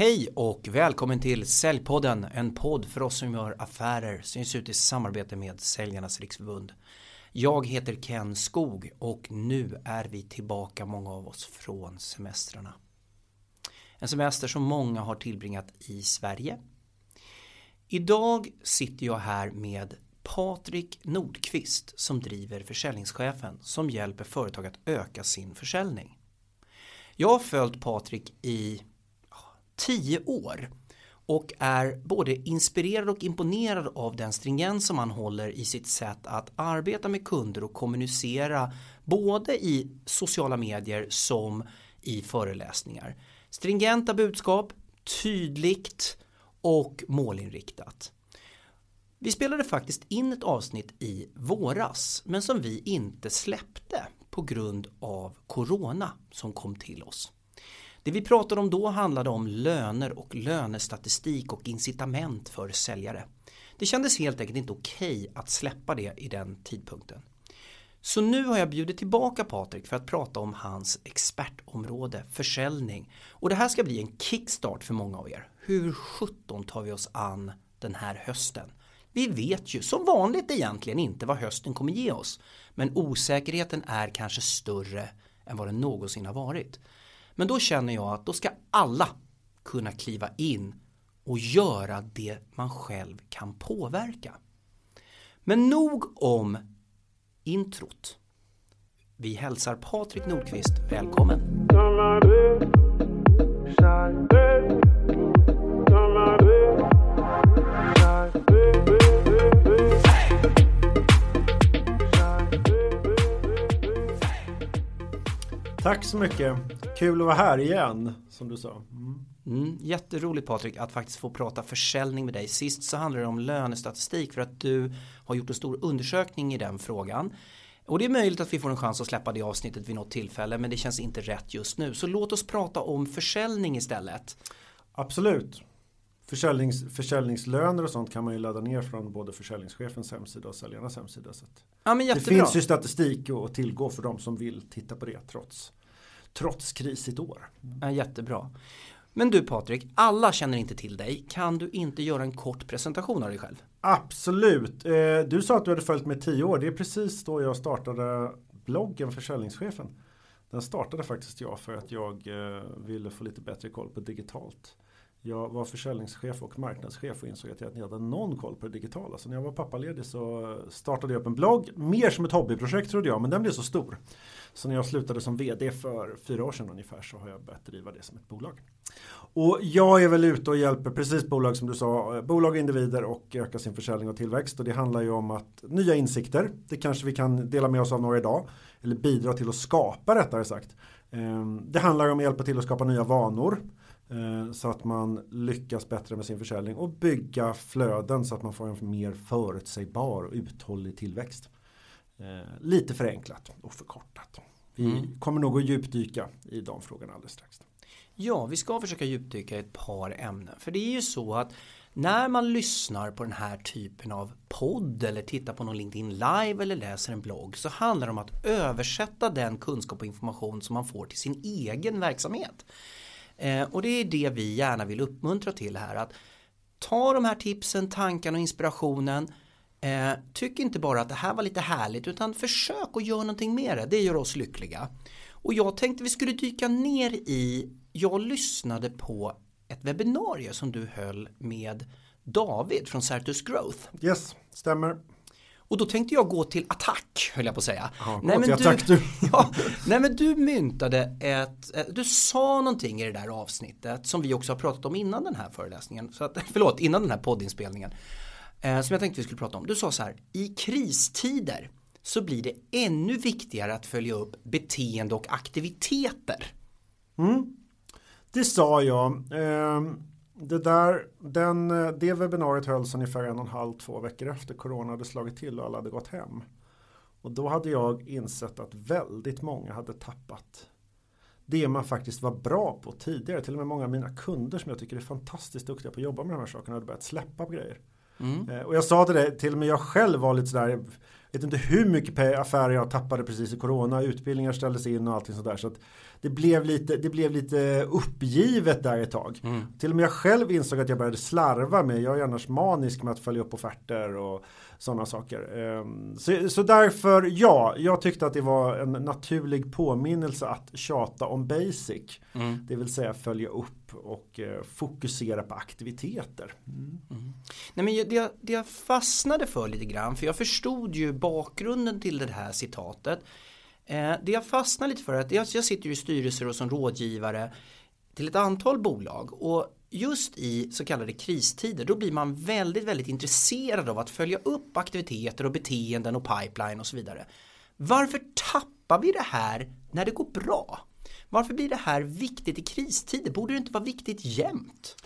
Hej och välkommen till Säljpodden, en podd för oss som gör affärer, syns ut i samarbete med Säljarnas Riksförbund. Jag heter Ken Skog och nu är vi tillbaka många av oss från semestrarna. En semester som många har tillbringat i Sverige. Idag sitter jag här med Patrik Nordqvist som driver försäljningschefen som hjälper företag att öka sin försäljning. Jag har följt Patrik i tio år och är både inspirerad och imponerad av den stringens som han håller i sitt sätt att arbeta med kunder och kommunicera både i sociala medier som i föreläsningar. Stringenta budskap, tydligt och målinriktat. Vi spelade faktiskt in ett avsnitt i våras men som vi inte släppte på grund av corona som kom till oss. Det vi pratade om då handlade om löner och lönestatistik och incitament för säljare. Det kändes helt enkelt inte okej okay att släppa det i den tidpunkten. Så nu har jag bjudit tillbaka Patrik för att prata om hans expertområde försäljning. Och det här ska bli en kickstart för många av er. Hur 17 tar vi oss an den här hösten? Vi vet ju som vanligt egentligen inte vad hösten kommer ge oss. Men osäkerheten är kanske större än vad den någonsin har varit. Men då känner jag att då ska alla kunna kliva in och göra det man själv kan påverka. Men nog om introt. Vi hälsar Patrik Nordqvist välkommen. Tack så mycket. Kul att vara här igen, som du sa. Mm. Mm, jätteroligt Patrik att faktiskt få prata försäljning med dig. Sist så handlade det om lönestatistik för att du har gjort en stor undersökning i den frågan. Och det är möjligt att vi får en chans att släppa det avsnittet vid något tillfälle men det känns inte rätt just nu. Så låt oss prata om försäljning istället. Absolut. Försäljnings, försäljningslöner och sånt kan man ju ladda ner från både försäljningschefens hemsida och säljarnas hemsida. Så ja, det finns ju statistik att tillgå för de som vill titta på det trots, trots krisigt år. Ja, jättebra. Men du Patrik, alla känner inte till dig. Kan du inte göra en kort presentation av dig själv? Absolut. Eh, du sa att du hade följt mig tio år. Det är precis då jag startade bloggen Försäljningschefen. Den startade faktiskt jag för att jag eh, ville få lite bättre koll på digitalt. Jag var försäljningschef och marknadschef och insåg att jag inte hade någon koll på det digitala. Så när jag var pappaledig så startade jag upp en blogg. Mer som ett hobbyprojekt trodde jag, men den blev så stor. Så när jag slutade som vd för fyra år sedan ungefär så har jag börjat driva det som ett bolag. Och jag är väl ute och hjälper precis bolag som du sa, bolag och individer och öka sin försäljning och tillväxt. Och det handlar ju om att nya insikter, det kanske vi kan dela med oss av några idag. Eller bidra till att skapa rättare sagt. Ehm, det handlar om att hjälpa till att skapa nya vanor. Eh, så att man lyckas bättre med sin försäljning och bygga flöden så att man får en mer förutsägbar och uthållig tillväxt. Eh, lite förenklat och förkortat. Vi mm. kommer nog att djupdyka i de frågorna alldeles strax. Ja, vi ska försöka djupdyka i ett par ämnen. För det är ju så att när man lyssnar på den här typen av podd eller tittar på någon LinkedIn live eller läser en blogg så handlar det om att översätta den kunskap och information som man får till sin egen verksamhet. Eh, och det är det vi gärna vill uppmuntra till här. Att ta de här tipsen, tankarna och inspirationen. Eh, tyck inte bara att det här var lite härligt utan försök att göra någonting med det. Det gör oss lyckliga. Och jag tänkte vi skulle dyka ner i, jag lyssnade på ett webbinarie som du höll med David från Certus Growth. Yes, stämmer. Och då tänkte jag gå till attack, höll jag på att säga. Aha, nej, men du, attack du. ja, nej men du myntade ett, du sa någonting i det där avsnittet som vi också har pratat om innan den här föreläsningen. Så att, förlåt, innan den här poddinspelningen. Eh, som jag tänkte vi skulle prata om. Du sa så här, i kristider så blir det ännu viktigare att följa upp beteende och aktiviteter. Mm. Det sa jag. Eh, det, där, den, det webbinariet hölls ungefär en och en halv, två veckor efter corona hade slagit till och alla hade gått hem. Och då hade jag insett att väldigt många hade tappat det man faktiskt var bra på tidigare. Till och med många av mina kunder som jag tycker är fantastiskt duktiga på att jobba med de här sakerna hade börjat släppa på grejer. Mm. Eh, och jag sa till dig, till och med jag själv var lite sådär vet inte hur mycket affärer jag tappade precis i corona. Utbildningar ställdes in och allting sådär. Så att det, blev lite, det blev lite uppgivet där ett tag. Mm. Till och med jag själv insåg att jag började slarva med. Jag är annars manisk med att följa upp offerter och sådana saker. Ehm, så, så därför, ja, jag tyckte att det var en naturlig påminnelse att tjata om basic. Mm. Det vill säga följa upp och eh, fokusera på aktiviteter. Mm. Mm. Nej, men det, det jag fastnade för lite grann, för jag förstod ju bakgrunden till det här citatet. Eh, det jag fastnade lite för är att jag, jag sitter ju i styrelser och som rådgivare till ett antal bolag och just i så kallade kristider då blir man väldigt, väldigt intresserad av att följa upp aktiviteter och beteenden och pipeline och så vidare. Varför tappar vi det här när det går bra? Varför blir det här viktigt i kristider? Borde det inte vara viktigt jämt?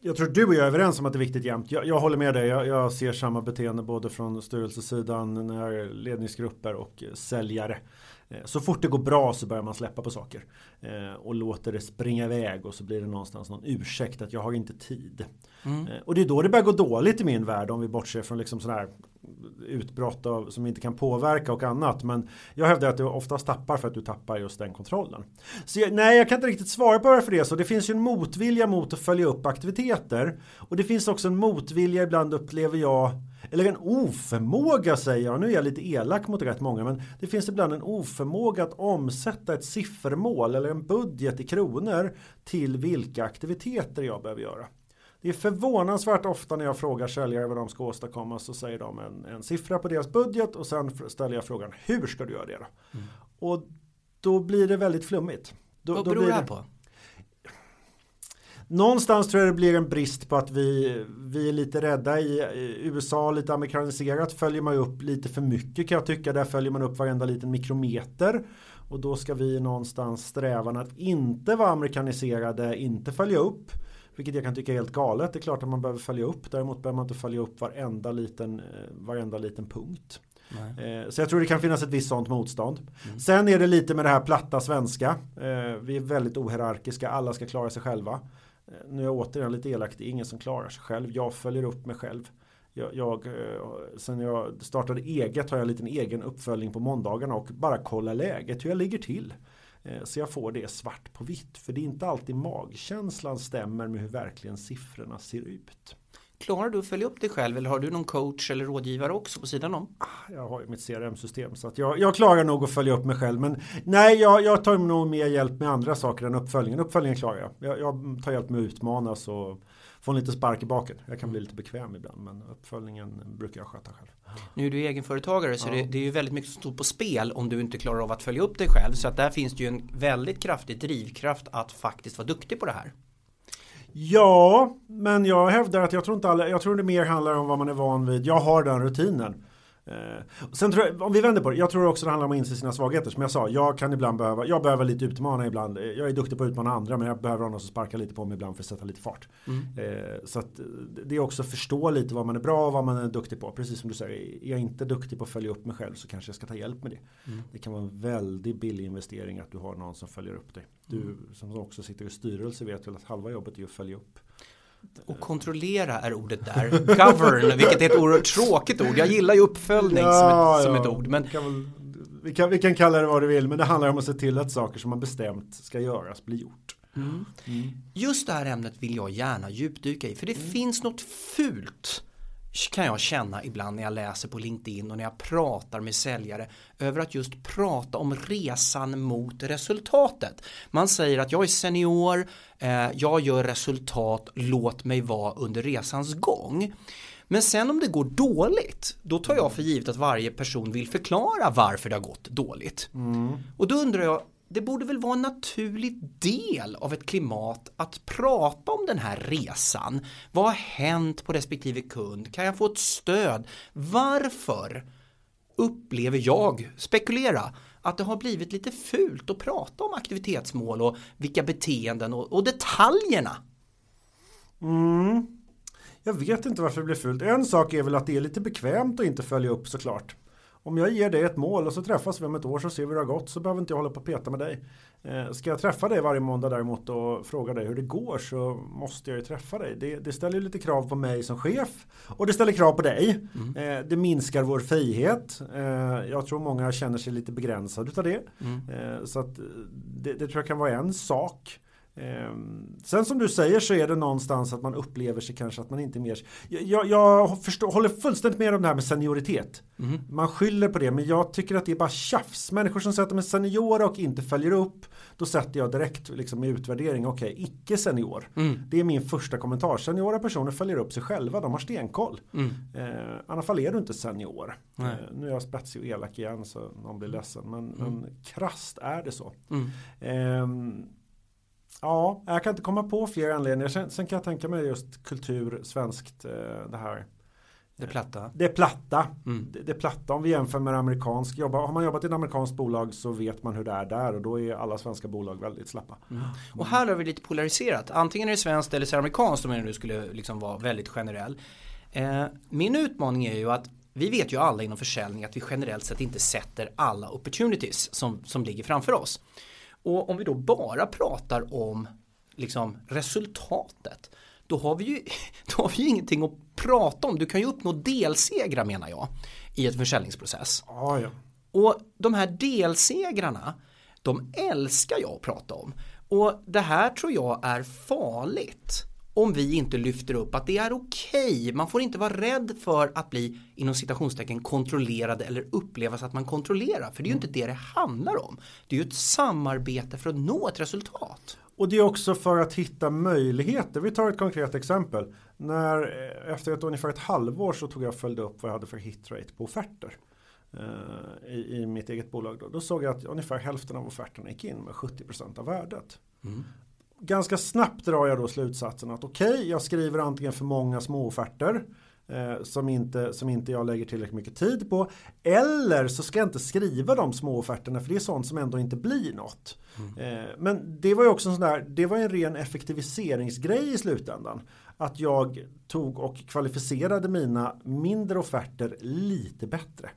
Jag tror du och jag är överens om att det är viktigt jämt. Jag, jag håller med dig. Jag, jag, ser samma beteende både från styrelsesidan, när ledningsgrupper och säljare. Eh, så fort det går bra så börjar man släppa på saker. Eh, och låter det springa iväg och så blir det någonstans någon ursäkt att jag har inte tid. Mm. Eh, och det är då det börjar gå dåligt i min värld om vi bortser från liksom sån här utbrott av, som inte kan påverka och annat. Men jag hävdar att du oftast tappar för att du tappar just den kontrollen. Så jag, nej, jag kan inte riktigt svara på varför det är så. Det finns ju en motvilja mot att följa upp aktiviteter. Och det finns också en motvilja ibland upplever jag eller en oförmåga säger jag, nu är jag lite elak mot rätt många, men det finns ibland en oförmåga att omsätta ett siffermål eller en budget i kronor till vilka aktiviteter jag behöver göra. Det är förvånansvärt ofta när jag frågar säljare vad de ska åstadkomma så säger de en, en siffra på deras budget och sen ställer jag frågan hur ska du göra det då? Mm. Och då blir det väldigt flummigt. Då, vad beror det här på? Någonstans tror jag det blir en brist på att vi, vi är lite rädda i USA, lite amerikaniserat följer man upp lite för mycket kan jag tycka. Där följer man upp varenda liten mikrometer. Och då ska vi någonstans strävan att inte vara amerikaniserade, inte följa upp. Vilket jag kan tycka är helt galet. Det är klart att man behöver följa upp. Däremot behöver man inte följa upp varenda liten, varenda liten punkt. Nej. Eh, så jag tror det kan finnas ett visst sånt motstånd. Mm. Sen är det lite med det här platta svenska. Eh, vi är väldigt ohierarkiska. Alla ska klara sig själva. Eh, nu är jag återigen lite elak. Det är ingen som klarar sig själv. Jag följer upp mig själv. Jag, jag, eh, sen jag startade eget har jag en liten egen uppföljning på måndagarna och bara kolla läget hur jag ligger till. Eh, så jag får det svart på vitt. För det är inte alltid magkänslan stämmer med hur verkligen siffrorna ser ut. Klarar du att följa upp dig själv eller har du någon coach eller rådgivare också på sidan om? Ah, jag har ju mitt CRM-system så att jag, jag klarar nog att följa upp mig själv. Men nej, jag, jag tar nog mer hjälp med andra saker än uppföljningen. Uppföljningen klarar jag. Jag, jag tar hjälp med att utmanas och få en liten spark i baken. Jag kan bli lite bekväm ibland men uppföljningen brukar jag sköta själv. Nu är du egenföretagare så ja. det, det, är ju väldigt mycket som står på spel om du inte klarar av att följa upp dig själv. Så att där finns det ju en väldigt kraftig drivkraft att faktiskt vara duktig på det här. Ja, men jag hävdar att jag tror inte alla, jag tror det mer handlar om vad man är van vid. Jag har den rutinen. Eh, sen tror jag, om vi vänder på det, jag tror också det handlar om att inse sina svagheter. Som jag sa, jag kan ibland behöva, jag behöver lite utmana ibland. Jag är duktig på att utmana andra men jag behöver någon som sparkar lite på mig ibland för att sätta lite fart. Mm. Eh, så att det är också att förstå lite vad man är bra och vad man är duktig på. Precis som du säger, är jag inte duktig på att följa upp mig själv så kanske jag ska ta hjälp med det. Mm. Det kan vara en väldigt billig investering att du har någon som följer upp dig. Du mm. som också sitter i styrelse vet väl att halva jobbet är att följa upp. Och kontrollera är ordet där. Govern, vilket är ett oerhört tråkigt ord. Jag gillar ju uppföljning ja, som, ett, som ett ord. Men... Vi kan, väl, vi, kan, vi kan kalla det vad du vill, men det handlar om att se till att saker som man bestämt ska göras blir gjort. Mm. Mm. Just det här ämnet vill jag gärna djupdyka i, för det mm. finns något fult kan jag känna ibland när jag läser på LinkedIn och när jag pratar med säljare över att just prata om resan mot resultatet. Man säger att jag är senior, eh, jag gör resultat, låt mig vara under resans gång. Men sen om det går dåligt, då tar jag för givet att varje person vill förklara varför det har gått dåligt. Mm. Och då undrar jag, det borde väl vara en naturlig del av ett klimat att prata om den här resan. Vad har hänt på respektive kund? Kan jag få ett stöd? Varför upplever jag, spekulera, att det har blivit lite fult att prata om aktivitetsmål och vilka beteenden och, och detaljerna? Mm. Jag vet inte varför det blir fult. En sak är väl att det är lite bekvämt att inte följa upp såklart. Om jag ger dig ett mål och så träffas vi om ett år så ser vi hur det har gått så behöver inte jag hålla på och peta med dig. Eh, ska jag träffa dig varje måndag däremot och fråga dig hur det går så måste jag ju träffa dig. Det, det ställer lite krav på mig som chef och det ställer krav på dig. Mm. Eh, det minskar vår frihet. Eh, jag tror många känner sig lite begränsade av det. Mm. Så det, det tror jag kan vara en sak. Ehm, sen som du säger så är det någonstans att man upplever sig kanske att man inte mer... Jag, jag förstår, håller fullständigt med om det här med senioritet. Mm. Man skyller på det men jag tycker att det är bara tjafs. Människor som säger att de är seniora och inte följer upp. Då sätter jag direkt liksom i utvärdering, okej, okay, icke senior. Mm. Det är min första kommentar. Seniora personer följer upp sig själva, de har stenkoll. Mm. Eh, annars fall är du inte senior. Eh, nu är jag spetsig och elak igen så någon blir ledsen. Men, mm. men krasst är det så. Eh, Ja, jag kan inte komma på fler anledningar. Sen, sen kan jag tänka mig just kultur, svenskt, eh, det här. Det platta. Det platta. Mm. Det, det platta om vi jämför med amerikansk. Jobba, har man jobbat i ett amerikanskt bolag så vet man hur det är där och då är alla svenska bolag väldigt slappa. Mm. Och här har vi lite polariserat. Antingen är det svenskt eller så är det amerikanskt om jag nu skulle liksom vara väldigt generell. Eh, min utmaning är ju att vi vet ju alla inom försäljning att vi generellt sett inte sätter alla opportunities som, som ligger framför oss. Och om vi då bara pratar om liksom resultatet då har, vi ju, då har vi ju ingenting att prata om. Du kan ju uppnå delsegrar menar jag i ett försäljningsprocess. Ah, ja. Och de här delsegrarna de älskar jag att prata om. Och det här tror jag är farligt om vi inte lyfter upp att det är okej. Okay. Man får inte vara rädd för att bli inom citationstecken kontrollerad eller upplevas att man kontrollerar. För det är ju inte det det handlar om. Det är ju ett samarbete för att nå ett resultat. Och det är också för att hitta möjligheter. Vi tar ett konkret exempel. När, eh, efter ett, ungefär ett halvår så tog jag och följde upp vad jag hade för hitrate på offerter. Uh, i, i, mitt eget bolag. Då. då såg jag att ungefär hälften av offerterna gick in med 70% av värdet. Mm ganska snabbt drar jag då slutsatsen att okej, okay, jag skriver antingen för många småofferter eh, som, inte, som inte jag lägger tillräckligt mycket tid på. Eller så ska jag inte skriva de småofferterna för det är sånt som ändå inte blir något. Mm. Eh, men det var ju också en sån där, det var en ren effektiviseringsgrej i slutändan. Att jag tog och kvalificerade mina mindre offerter lite bättre.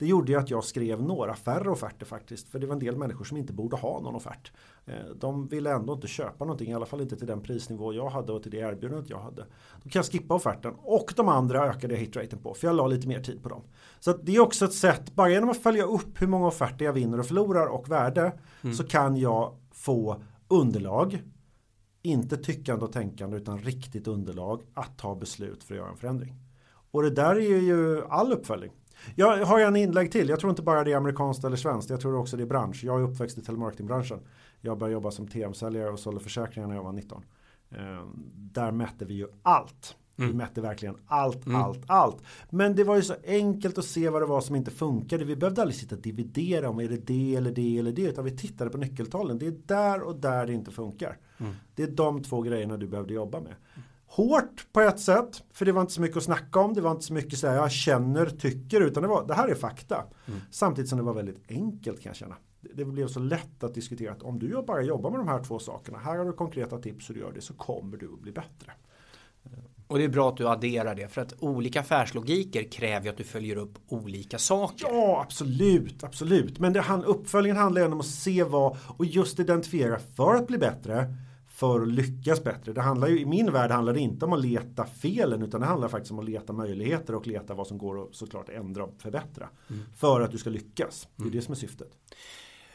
Det gjorde ju att jag skrev några färre offerter faktiskt. För det var en del människor som inte borde ha någon offert. Eh, de ville ändå inte köpa någonting, i alla fall inte till den prisnivå jag hade och till det erbjudandet jag hade. Då kan jag skippa offerten och de andra ökade jag hitraten på för jag la lite mer tid på dem. Så det är också ett sätt, bara genom att följa upp hur många offerter jag vinner och förlorar och värde mm. så kan jag få underlag inte tyckande och tänkande utan riktigt underlag att ta beslut för att göra en förändring. Och det där är ju all uppföljning. Jag har en inlägg till. Jag tror inte bara det är amerikanskt eller svenskt. Jag tror också det är bransch. Jag är uppväxt i telemarketingbranschen. Jag började jobba som TM-säljare och sålde försäkringar när jag var 19. Eh, där mätte vi ju allt. Mm. Vi mätte verkligen allt, mm. allt, allt. Men det var ju så enkelt att se vad det var som inte funkade. Vi behövde aldrig sitta och dividera om är det det eller det eller det. Utan vi tittade på nyckeltalen. Det är där och där det inte funkar. Mm. Det är de två grejerna du behövde jobba med hårt på ett sätt. För det var inte så mycket att snacka om. Det var inte så mycket så här, jag känner, tycker. Utan det, var, det här är fakta. Mm. Samtidigt som det var väldigt enkelt kan jag känna. Det, blev så lätt att diskutera att om du bara jobbar med de här två sakerna. Här har du konkreta tips hur du gör det. Så kommer du att bli bättre. Och det är bra att du adderar det för att olika affärslogiker kräver ju att du följer upp olika saker. Ja, absolut, absolut. Men det, uppföljningen handlar om att se vad och just identifiera för att bli bättre för att lyckas bättre. Det handlar ju, I min värld handlar det inte om att leta felen utan det handlar faktiskt om att leta möjligheter och leta vad som går att såklart ändra och förbättra. Mm. För att du ska lyckas. Det är mm. det som är syftet.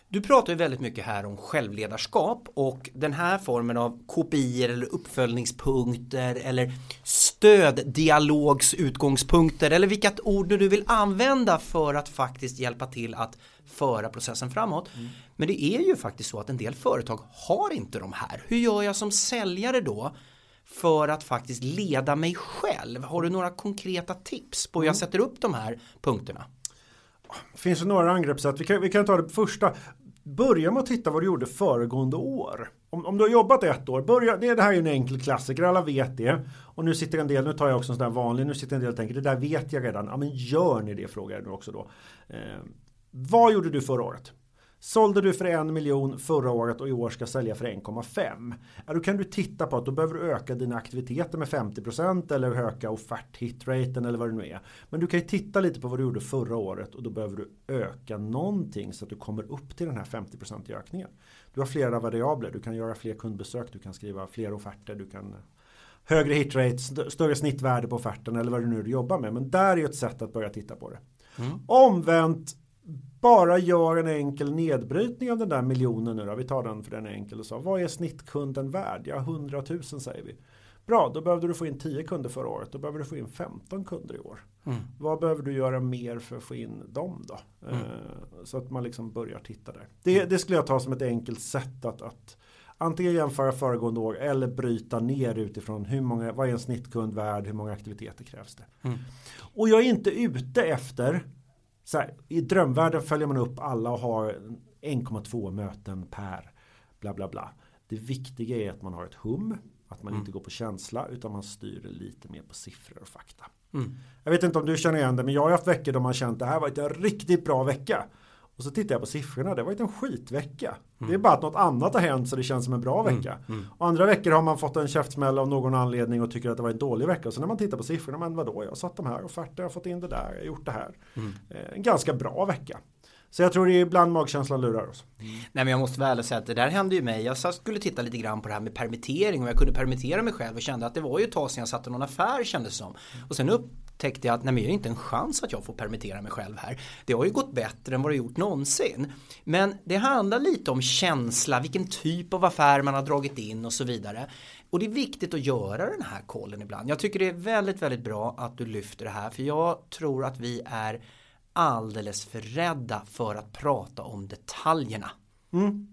Du pratar ju väldigt mycket här om självledarskap och den här formen av kopior eller uppföljningspunkter eller stöddialogsutgångspunkter eller vilket ord du vill använda för att faktiskt hjälpa till att föra processen framåt. Mm. Men det är ju faktiskt så att en del företag har inte de här. Hur gör jag som säljare då? för att faktiskt leda mig själv? Har du några konkreta tips på hur jag mm. sätter upp de här punkterna? Det finns det några angreppssätt. Vi kan, vi kan ta det första. Börja med att titta vad du gjorde föregående år. Om, om du har jobbat ett år, börja, det, det här är ju en enkel klassiker, alla vet det. Och nu sitter en del, nu tar jag också en sån där vanlig, nu sitter en del och tänker det där vet jag redan. Ja men gör ni det frågar jag nu också då. Eh, vad gjorde du förra året? Sålde du för en miljon förra året och i år ska sälja för 1,5. Ja, då kan du titta på att då behöver du öka dina aktiviteter med 50% eller öka offert hitraten eller vad det nu är. Men du kan ju titta lite på vad du gjorde förra året och då behöver du öka någonting så att du kommer upp till den här 50% ökningen. Du har flera variabler, du kan göra fler kundbesök, du kan skriva fler offerter, du kan högre hitrate, större snittvärde på offerten eller vad det nu är du jobbar med. Men där är ett sätt att börja titta på det. Mm. Omvänt bara gör en enkel nedbrytning av den där miljonen nu då. Vi tar den för den är enkel och så. Vad är snittkunden värd? Ja, 100 000 säger vi. Bra, då behövde du få in 10 kunder förra året. Då behöver du få in 15 kunder i år. Mm. Vad behöver du göra mer för att få in dem då? Mm. Eh, så att man liksom börjar titta där. Det, det, skulle jag ta som ett enkelt sätt att, att antingen jämföra föregående år eller bryta ner utifrån hur många, vad är en snittkund värd, hur många aktiviteter krävs det. Mm. Och jag är inte ute efter så här, I drömvärlden följer man upp alla och har 1,2 möten per bla bla bla. Det viktiga är att man har ett hum, att man mm. inte går på känsla utan man styr lite mer på siffror och fakta. Mm. Jag vet inte om du känner igen det men jag har haft veckor då man känt att det här var en riktigt bra vecka. Och så tittar jag på siffrorna, det var inte en skitvecka. Mm. Det är bara att något annat har hänt så det känns som en bra mm. vecka. Mm. Och andra veckor har man fått en käftsmäll av någon anledning och tycker att det var en dålig vecka. Och så när man tittar på siffrorna, men vadå, jag har satt de här offerter, jag har fått in det där, jag har gjort det här. Mm. Eh, en ganska bra vecka. Så jag tror det är ibland magkänslan lurar oss. Mm. Nej men jag måste väl säga att det där hände ju mig. Jag skulle titta lite grann på det här med permittering och jag kunde permittera mig själv och kände att det var ju ett tag sedan jag satte någon affär kändes som. Och sen upptäckte jag att nej men jag har inte en chans att jag får permittera mig själv här. Det har ju gått bättre än vad det gjort någonsin. Men det handlar lite om känsla, vilken typ av affär man har dragit in och så vidare. Och det är viktigt att göra den här kollen ibland. Jag tycker det är väldigt, väldigt bra att du lyfter det här för jag tror att vi är alldeles för rädda för att prata om detaljerna. Mm.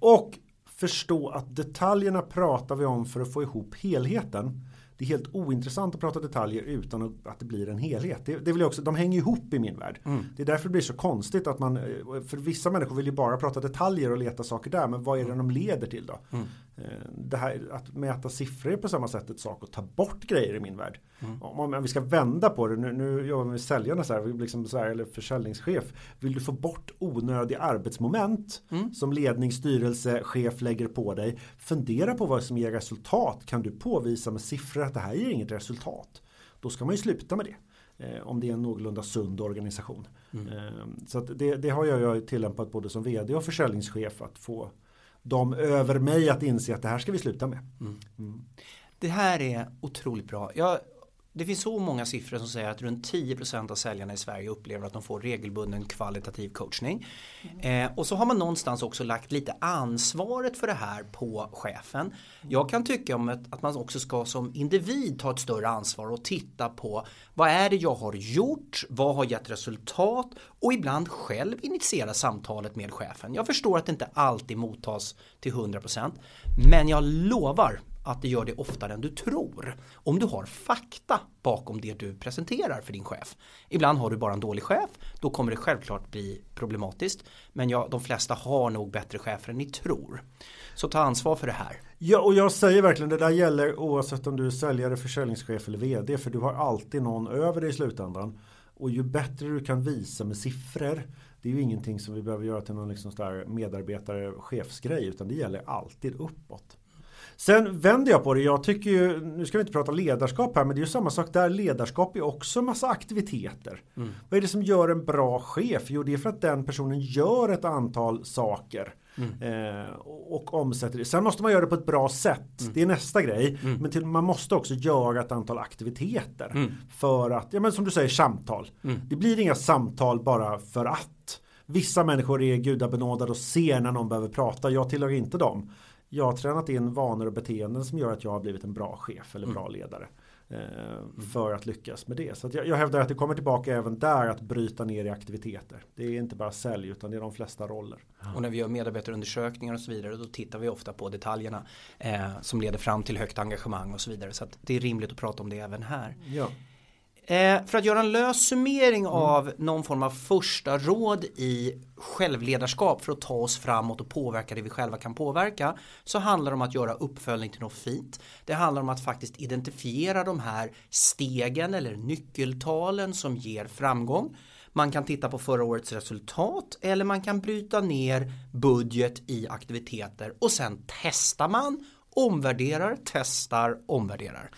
Och förstå att detaljerna pratar vi om för att få ihop helheten det är helt ointressant att prata detaljer utan att det blir en helhet. Det, det vill jag också, de hänger ihop i min värld. Mm. Det är därför det blir så konstigt att man, eh, för vissa människor vill ju bara prata detaljer och leta saker där, men vad är det mm. de leder till då? Mm. Eh, det här att mäta siffror på samma sätt ett sak att ta bort grejer i min värld. Mm. Om, vi ska vända på det, nu, nu jobbar vi med säljarna så här, liksom så här, eller försäljningschef. Vill du få bort onödiga arbetsmoment mm. som ledning, styrelse, chef lägger på dig. Fundera på vad som ger resultat. Kan du påvisa med siffror att det här ger inget resultat. Då ska man ju sluta med det. Eh, om det är en någorlunda sund organisation. Mm. Eh, så det, det, har jag tillämpat både som vd och försäljningschef att få dem över mig att inse att det här ska vi sluta med. Mm. Mm. Det här är otroligt bra. Jag det finns så många siffror som säger att runt 10% av säljarna i Sverige upplever att de får regelbunden kvalitativ coachning. Mm. Eh, och så har man någonstans också lagt lite ansvaret för det här på chefen. Jag kan tycka om att, att man också ska som individ ta ett större ansvar och titta på vad är det jag har gjort, vad har gett resultat och ibland själv initiera samtalet med chefen. Jag förstår att det inte alltid mottas till 100% men jag lovar att det gör det oftare än du tror. Om du har fakta bakom det du presenterar för din chef. Ibland har du bara en dålig chef, då kommer det självklart bli problematiskt. Men ja, de flesta har nog bättre chefer än ni tror. Så ta ansvar för det här. Ja, och jag säger verkligen det där gäller oavsett om du är säljare, försäljningschef eller vd. För du har alltid någon över dig i slutändan. Och ju bättre du kan visa med siffror. Det är ju ingenting som vi behöver göra till någon liksom medarbetare chefsgrej. Utan det gäller alltid uppåt. Sen vänder jag på det. Jag tycker ju, nu ska vi inte prata ledarskap här, men det är ju samma sak där. Ledarskap är också massa aktiviteter. Mm. Vad är det som gör en bra chef? Jo, det är för att den personen gör ett antal saker. Mm. Eh, och omsätter det. Sen måste man göra det på ett bra sätt. Mm. Det är nästa grej. Mm. Men till, man måste också göra ett antal aktiviteter. Mm. För att, ja men som du säger, samtal. Mm. Det blir inga samtal bara för att. Vissa människor är gudabenådade och ser när någon behöver prata. Jag tillhör inte dem jag har tränat in vanor och beteenden som gör att jag har blivit en bra chef eller bra mm. ledare. Eh, för att lyckas med det. Så jag, jag hävdar att det kommer tillbaka även där att bryta ner i aktiviteter. Det är inte bara sälj utan det är de flesta roller. Och när vi gör medarbetarundersökningar och så vidare då tittar vi ofta på detaljerna eh, som leder fram till högt engagemang och så vidare. Så det är rimligt att prata om det även här. Ja. Eh, för att göra en lös summering mm. av någon form av första råd i självledarskap för att ta oss framåt och påverka det vi själva kan påverka så handlar det om att göra uppföljning till något fint. Det handlar om att faktiskt identifiera de här stegen eller nyckeltalen som ger framgång. Man kan titta på förra årets resultat eller man kan bryta ner budget i aktiviteter och sen testar man, omvärderar, testar, omvärderar.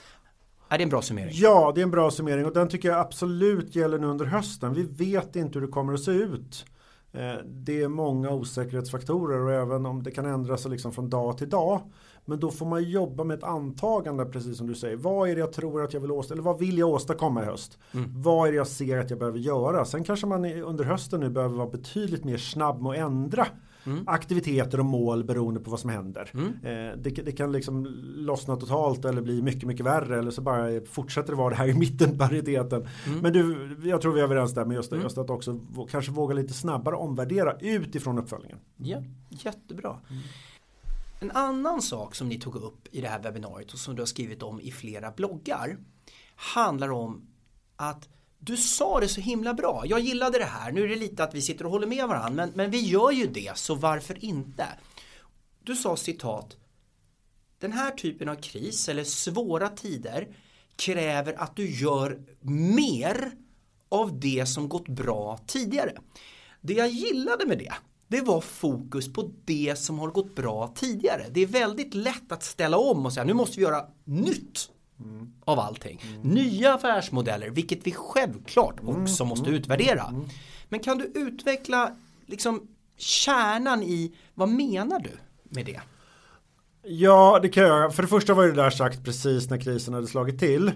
Är det en bra summering? Ja, det är en bra summering och den tycker jag absolut gäller nu under hösten. Vi vet inte hur det kommer att se ut. Eh, det är många osäkerhetsfaktorer och även om det kan ändra sig liksom från dag till dag. Men då får man jobba med ett antagande precis som du säger. Vad är det jag tror att jag vill åstadkomma? Eller vad vill jag åstadkomma i höst? Mm. Vad är det jag ser att jag behöver göra? Sen kanske man under hösten nu behöver vara betydligt mer snabb med att ändra Mm. aktiviteter och mål beroende på vad som händer. Mm. Eh, det, det, kan liksom lossna totalt eller bli mycket, mycket värre eller så bara fortsätter det vara det här i mitten pariteten. Mm. Men du, jag tror vi är överens där med just, det, mm. just att också kanske våga lite snabbare omvärdera utifrån uppföljningen. Ja, jättebra. Mm. En annan sak som ni tog upp i det här webbinariet och som du har skrivit om i flera bloggar handlar om att du sa det så himla bra. Jag gillade det här. Nu är det lite att vi sitter och håller med varandra men, men vi gör ju det så varför inte? Du sa citat Den här typen av kris eller svåra tider kräver att du gör mer av det som gått bra tidigare. Det jag gillade med det det var fokus på det som har gått bra tidigare. Det är väldigt lätt att ställa om och säga nu måste vi göra nytt mm. av allting. Mm. Nya affärsmodeller, vilket vi självklart mm. också mm. måste utvärdera. Mm. Men kan du utveckla liksom kärnan i vad menar du med det? Ja, det kan jag. För det första var det där sagt precis när krisen hade slagit till.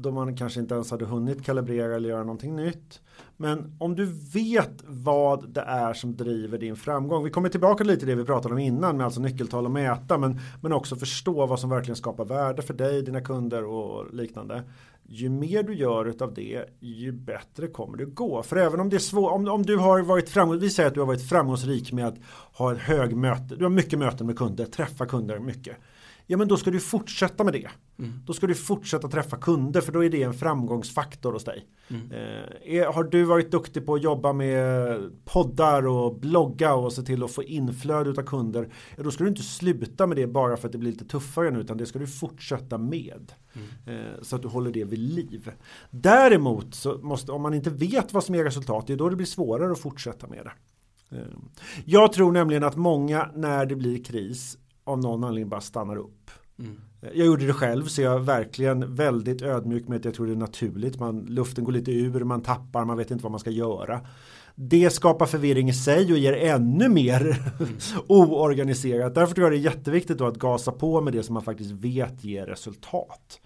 Då man kanske inte ens hade hunnit kalibrera eller göra någonting nytt. Men om du vet vad det är som driver din framgång. Vi kommer tillbaka lite till det vi pratade om innan med alltså nyckeltal och mäta. Men, men också förstå vad som verkligen skapar värde för dig, dina kunder och liknande. Ju mer du gör av det, ju bättre kommer det gå. För även om det är svårt, om, om du har varit framgångsrik, vi säger att du har varit framgångsrik med att ha ett hög möte, du har mycket möten med kunder, träffa kunder mycket ja men då ska du fortsätta med det. Mm. Då ska du fortsätta träffa kunder för då är det en framgångsfaktor hos dig. Mm. Eh, har du varit duktig på att jobba med poddar och blogga och se till att få inflöde av kunder, ja, då ska du inte sluta med det bara för att det blir lite tuffare nu utan det ska du fortsätta med. Mm. Eh, så att du håller det vid liv. Däremot så måste, om man inte vet vad som är resultat, det är då det blir svårare att fortsätta med det. Eh, jag tror nämligen att många när det blir kris av någon anledning bara stannar upp. Mm. Jag gjorde det själv så jag är verkligen väldigt ödmjuk med att jag tror det är naturligt. Man, luften går lite ur, man tappar, man vet inte vad man ska göra. Det skapar förvirring i sig och ger ännu mer mm. oorganiserat. Därför tror jag det är jätteviktigt att gasa på med det som man faktiskt vet ger resultat.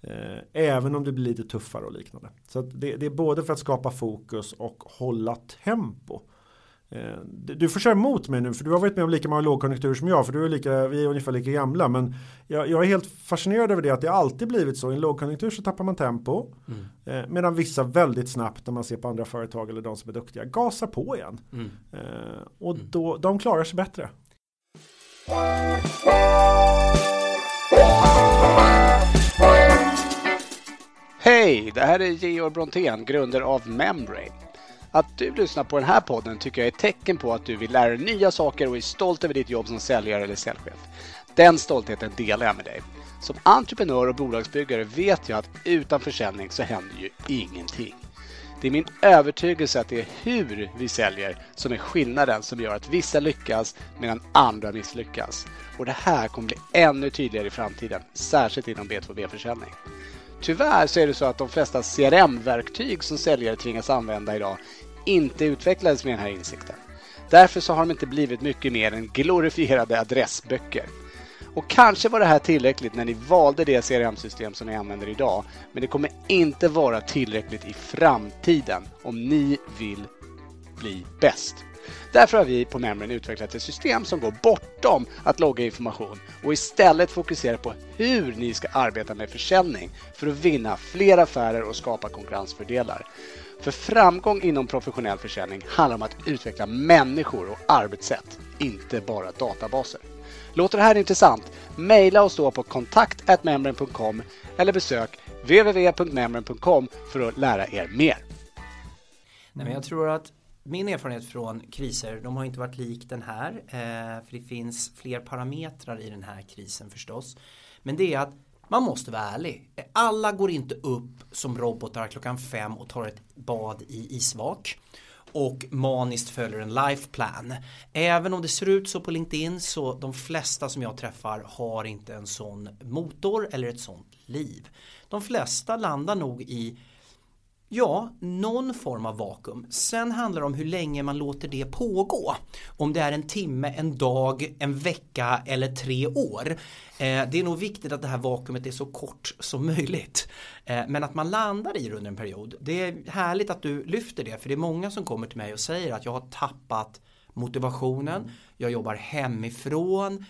Eh, även om det blir lite tuffare och liknande. Så det, det, är både för att skapa fokus och hålla tempo. Eh, du får köra emot mig nu för du har varit med om lika många lågkonjunkturer som jag för du är lika, vi är ungefär lika gamla men jag, jag är helt fascinerad över det att det alltid blivit så i en lågkonjunktur så tappar man tempo mm. Eh, medan vissa väldigt snabbt när man ser på andra företag eller de som är duktiga gasar på igen mm. Eh, och mm. då, de klarar sig bättre. Hej, det här är Georg Brontén, grundare av Membrane. Att du lyssnar på den här podden tycker jag är ett tecken på att du vill lära dig nya saker och är stolt över ditt jobb som säljare eller säljchef. Den stoltheten delar jag med dig. Som entreprenör och bolagsbyggare vet jag att utan försäljning så händer ju ingenting. Det är min övertygelse att det är hur vi säljer som är skillnaden som gör att vissa lyckas medan andra misslyckas. Och det här kommer bli ännu tydligare i framtiden, särskilt inom B2B-försäljning. Tyvärr så är det så att de flesta CRM-verktyg som säljare tvingas använda idag inte utvecklades med den här insikten. Därför så har de inte blivit mycket mer än glorifierade adressböcker. Och kanske var det här tillräckligt när ni valde det CRM-system som ni använder idag. Men det kommer inte vara tillräckligt i framtiden om ni vill bli bäst. Därför har vi på Membrane utvecklat ett system som går bortom att logga information och istället fokuserar på hur ni ska arbeta med försäljning för att vinna fler affärer och skapa konkurrensfördelar. För framgång inom professionell försäljning handlar om att utveckla människor och arbetssätt, inte bara databaser. Låter det här intressant? Maila oss då på kontakt.membrane.com eller besök www.membran.com för att lära er mer. Nej, men jag tror att min erfarenhet från kriser, de har inte varit lik den här. Eh, för det finns fler parametrar i den här krisen förstås. Men det är att man måste vara ärlig. Alla går inte upp som robotar klockan fem och tar ett bad i isvak och maniskt följer en life plan. Även om det ser ut så på LinkedIn så de flesta som jag träffar har inte en sån motor eller ett sånt liv. De flesta landar nog i Ja, någon form av vakuum. Sen handlar det om hur länge man låter det pågå. Om det är en timme, en dag, en vecka eller tre år. Eh, det är nog viktigt att det här vakuumet är så kort som möjligt. Eh, men att man landar i det under en period. Det är härligt att du lyfter det för det är många som kommer till mig och säger att jag har tappat motivationen, jag jobbar hemifrån,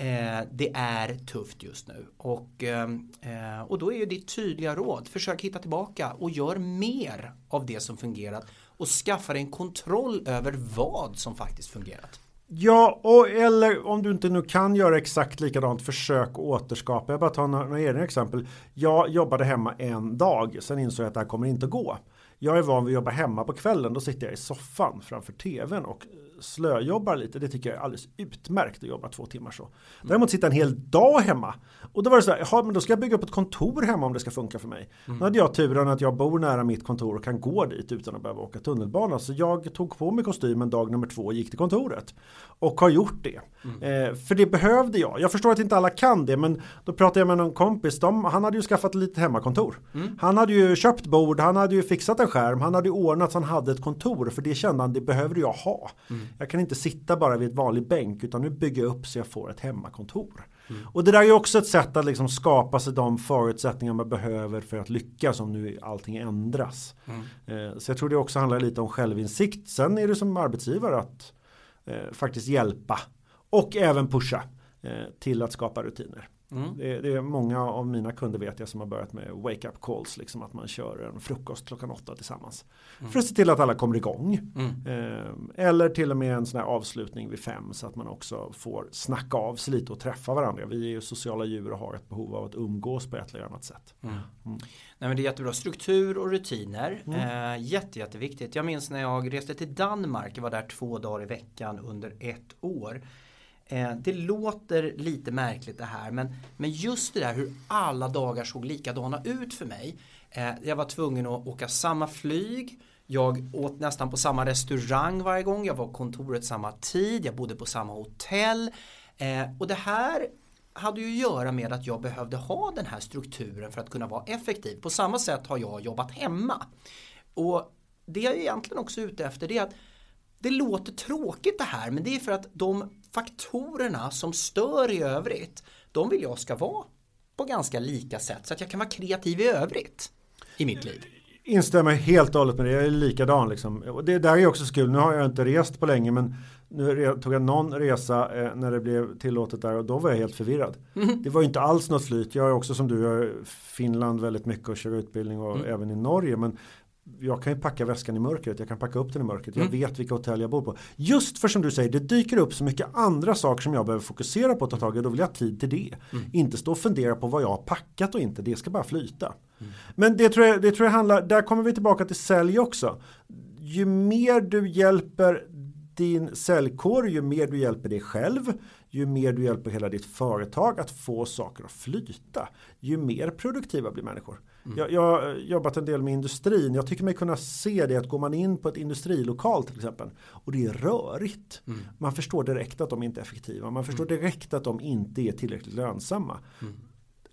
Eh, det är tufft just nu och, eh, eh, och då är ju ditt tydliga råd försök hitta tillbaka och gör mer av det som fungerat och skaffa dig en kontroll över vad som faktiskt fungerat. Ja, och eller om du inte nu kan göra exakt likadant, försök återskapa. Jag bara tar några, några egna exempel. Jag jobbade hemma en dag, sen insåg jag att det här kommer inte gå. Jag är van vid att jobba hemma på kvällen, då sitter jag i soffan framför tvn och slöjobbar lite, det tycker jag är alldeles utmärkt att jobba två timmar så. Däremot sitta en hel dag hemma. Och då var det så här, jaha, men då ska jag bygga upp ett kontor hemma om det ska funka för mig. Mm. Nu hade jag turen att jag bor nära mitt kontor och kan gå dit utan att behöva åka tunnelbana. Så jag tog på mig kostymen dag nummer två och gick till kontoret. Och har gjort det. Mm. Eh, för det behövde jag. Jag förstår att inte alla kan det, men då pratade jag med någon kompis. De, han hade ju skaffat lite hemmakontor. Mm. Han hade ju köpt bord, han hade ju fixat en skärm, han hade ju ordnat så han hade ett kontor. För det kände han, det behöver jag ha. Mm. Jag kan inte sitta bara vid ett vanlig bänk utan nu bygger jag upp så jag får ett hemmakontor. Mm. Och det där är också ett sätt att liksom skapa sig de förutsättningar man behöver för att lyckas om nu allting ändras. Mm. Eh, så jag tror det också handlar lite om självinsikt. Sen är det som arbetsgivare att eh, faktiskt hjälpa och även pusha eh, till att skapa rutiner. Mm. Det, det, är många av mina kunder vet jag som har börjat med wake up calls, liksom att man kör en frukost klockan åtta tillsammans. Mm. För att se till att alla kommer igång. Mm. Eh, eller till och med en sån här avslutning vid fem så att man också får snacka av sig lite och träffa varandra. Vi är ju sociala djur och har ett behov av att umgås på ett eller annat sätt. Mm. Mm. Nej, men det är jättebra. Struktur och rutiner. Mm. Eh, jätte, jätteviktigt. Jag minns när jag reste till Danmark, jag var där två dagar i veckan under ett år. Eh, det låter lite märkligt det här men, men just det där hur alla dagar såg likadana ut för mig. Eh, jag var tvungen att åka samma flyg. Jag åt nästan på samma restaurang varje gång. Jag var på kontoret samma tid. Jag bodde på samma hotell. Eh, och det här hade ju att göra med att jag behövde ha den här strukturen för att kunna vara effektiv. På samma sätt har jag jobbat hemma. Och det jag egentligen också är ute efter det är att det låter tråkigt det här men det är för att de faktorerna som stör i övrigt de vill jag ska vara på ganska lika sätt så att jag kan vara kreativ i övrigt i mitt liv. Instämmer helt och hållet med det, jag är likadan liksom. Det där är också så kul, nu har jag inte rest på länge men nu tog jag någon resa eh, när det blev tillåtet där och då var jag helt förvirrad. Mm. Det var ju inte alls något flyt. Jag är också som du, jag Finland väldigt mycket och kör utbildning och mm. även i Norge. Men jag kan ju packa väskan i mörkret, jag kan packa upp den i mörkret, jag mm. vet vilka hotell jag bor på. Just för som du säger, det dyker upp så mycket andra saker som jag behöver fokusera på att ta tag i, då vill jag ha tid till det. Mm. Inte stå och fundera på vad jag har packat och inte, det ska bara flyta. Mm. Men det tror, jag, det tror jag handlar, där kommer vi tillbaka till sälj också. Ju mer du hjälper din säljkår, ju mer du hjälper dig själv, ju mer du hjälper hela ditt företag att få saker att flyta, ju mer produktiva blir människor. Mm. Jag, jag har jobbat en del med industrin. Jag tycker mig kunna se det att går man in på ett industrilokal till exempel och det är rörigt. Mm. Man förstår direkt att de inte är effektiva. Man förstår mm. direkt att de inte är tillräckligt lönsamma.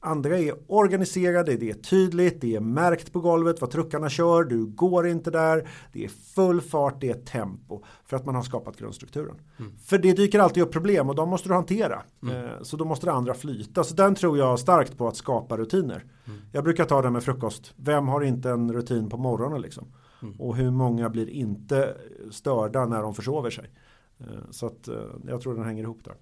Andra är organiserade, det är tydligt, det är märkt på golvet vad truckarna kör, du går inte där, det är full fart, det är tempo för att man har skapat grundstrukturen. Mm. För det dyker alltid upp problem och de måste du hantera. Mm. Eh, så då måste det andra flyta. Så den tror jag starkt på att skapa rutiner. Mm. Jag brukar ta det med frukost. Vem har inte en rutin på morgonen liksom? Mm. Och hur många blir inte störda när de försover sig? Eh, så att eh, jag tror den hänger ihop där.